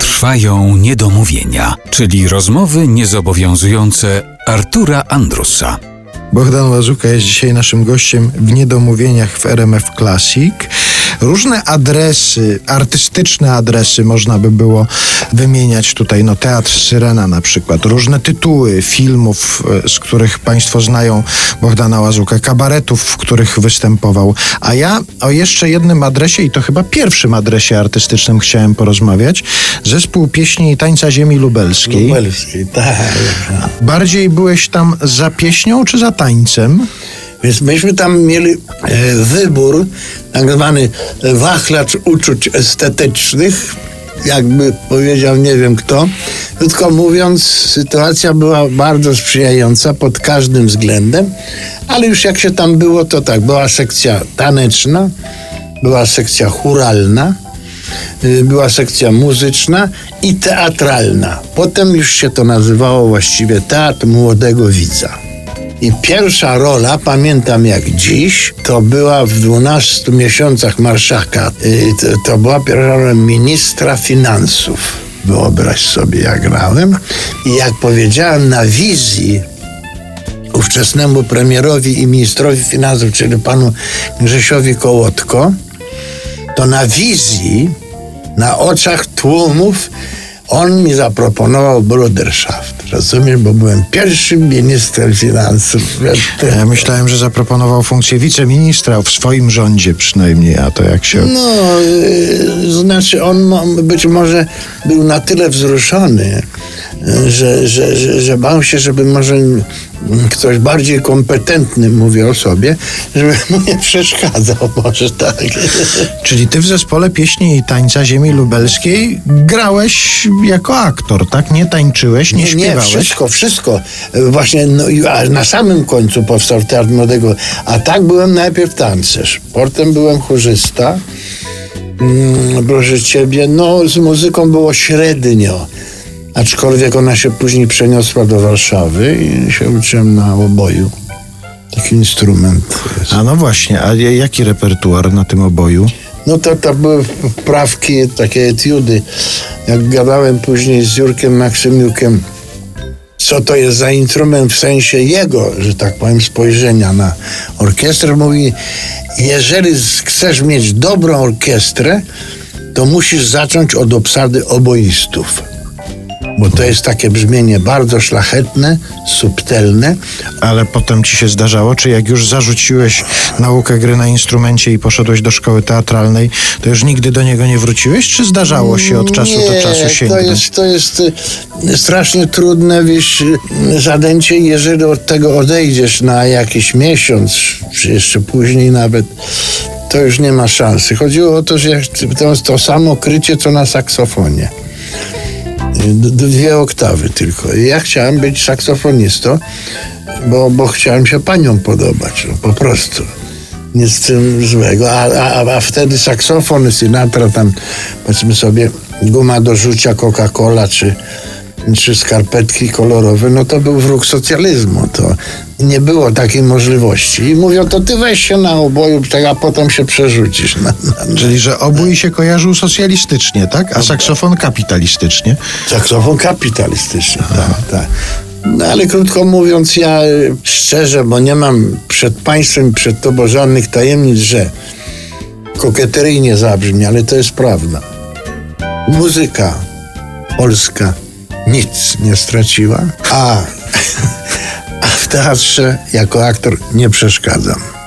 Trwają niedomówienia, czyli rozmowy niezobowiązujące Artura Andrusa. Bogdan Łazuka jest dzisiaj naszym gościem w Niedomówieniach w RMF Classic. Różne adresy, artystyczne adresy można by było wymieniać tutaj. No Teatr Syrena na przykład. Różne tytuły filmów, e, z których Państwo znają Bogdana Łazuka. Kabaretów, w których występował. A ja o jeszcze jednym adresie i to chyba pierwszym adresie artystycznym chciałem porozmawiać. Zespół Pieśni i Tańca Ziemi Lubelskiej. Lubelskiej, tak. Bardziej byłeś tam za pieśnią czy za tańcem? Więc myśmy tam mieli e, wybór, tak zwany wachlarz uczuć estetycznych, jakby powiedział nie wiem kto. Krótko mówiąc, sytuacja była bardzo sprzyjająca pod każdym względem, ale już jak się tam było, to tak, była sekcja taneczna, była sekcja churalna, y, była sekcja muzyczna i teatralna. Potem już się to nazywało właściwie Teatr Młodego Widza. I pierwsza rola, pamiętam jak dziś, to była w 12 miesiącach Marszaka. To, to była pierwsza rola ministra finansów. Wyobraź sobie, jak grałem. I jak powiedziałem na wizji ówczesnemu premierowi i ministrowi finansów, czyli panu Grzesiowi Kołotko, to na wizji, na oczach tłumów, on mi zaproponował Bruderschaft. Rozumiesz, bo byłem pierwszym ministrem finansów. Ja myślałem, że zaproponował funkcję wiceministra w swoim rządzie przynajmniej, a to jak się... No, y, znaczy on być może był na tyle wzruszony, y, że, że, że, że bał się, żeby może ktoś bardziej kompetentny, mówię o sobie, żeby mu nie przeszkadzał, może tak. Czyli ty w zespole pieśni i tańca ziemi lubelskiej grałeś jako aktor, tak? Nie tańczyłeś, nie, Nie, nie, śpiewałeś? wszystko, wszystko. Y, Właśnie no, na samym końcu powstał Teatr Młodego. A tak byłem najpierw tancerz, potem byłem chórzysta. Mm, proszę ciebie, no z muzyką było średnio. Aczkolwiek ona się później przeniosła do Warszawy i się uczyłem na oboju. Taki instrument jest. A no właśnie, a jaki repertuar na tym oboju? No to, to były wprawki, takie etiudy. Jak gadałem później z Jurkiem Maksymiukiem, co to jest za instrument w sensie jego, że tak powiem, spojrzenia na orkiestrę, mówi, jeżeli chcesz mieć dobrą orkiestrę, to musisz zacząć od obsady oboistów. Bo to jest takie brzmienie bardzo szlachetne, subtelne, Ale potem ci się zdarzało, czy jak już zarzuciłeś naukę gry na instrumencie i poszedłeś do szkoły teatralnej, to już nigdy do niego nie wróciłeś, czy zdarzało się od czasu nie, do czasu To sięgnąć? jest, to jest y, strasznie trudne, wiesz, y, zadęcie, jeżeli od tego odejdziesz na jakiś miesiąc, czy jeszcze później nawet, to już nie ma szansy. Chodziło o to, że to jest to samo krycie, co na saksofonie. Dwie oktawy tylko. Ja chciałem być saksofonistą, bo, bo chciałem się paniom podobać, no, po prostu. Nic z tym złego. A, a, a wtedy saksofon, Sinatra, tam powiedzmy sobie guma do rzucia Coca-Cola, czy, czy skarpetki kolorowe, no to był wróg socjalizmu. To nie było takiej możliwości. I mówią, to ty weź się na oboju, tak, a potem się przerzucisz. Na, na, Czyli, że obój się kojarzył socjalistycznie, tak? A saksofon kapitalistycznie. Saksofon kapitalistyczny, tak, tak. No ale krótko mówiąc, ja y, szczerze, bo nie mam przed państwem, przed tobą żadnych tajemnic, że kokieteryjnie zabrzmi, ale to jest prawda. Muzyka polska nic nie straciła, a, a w teatrze jako aktor nie przeszkadzam.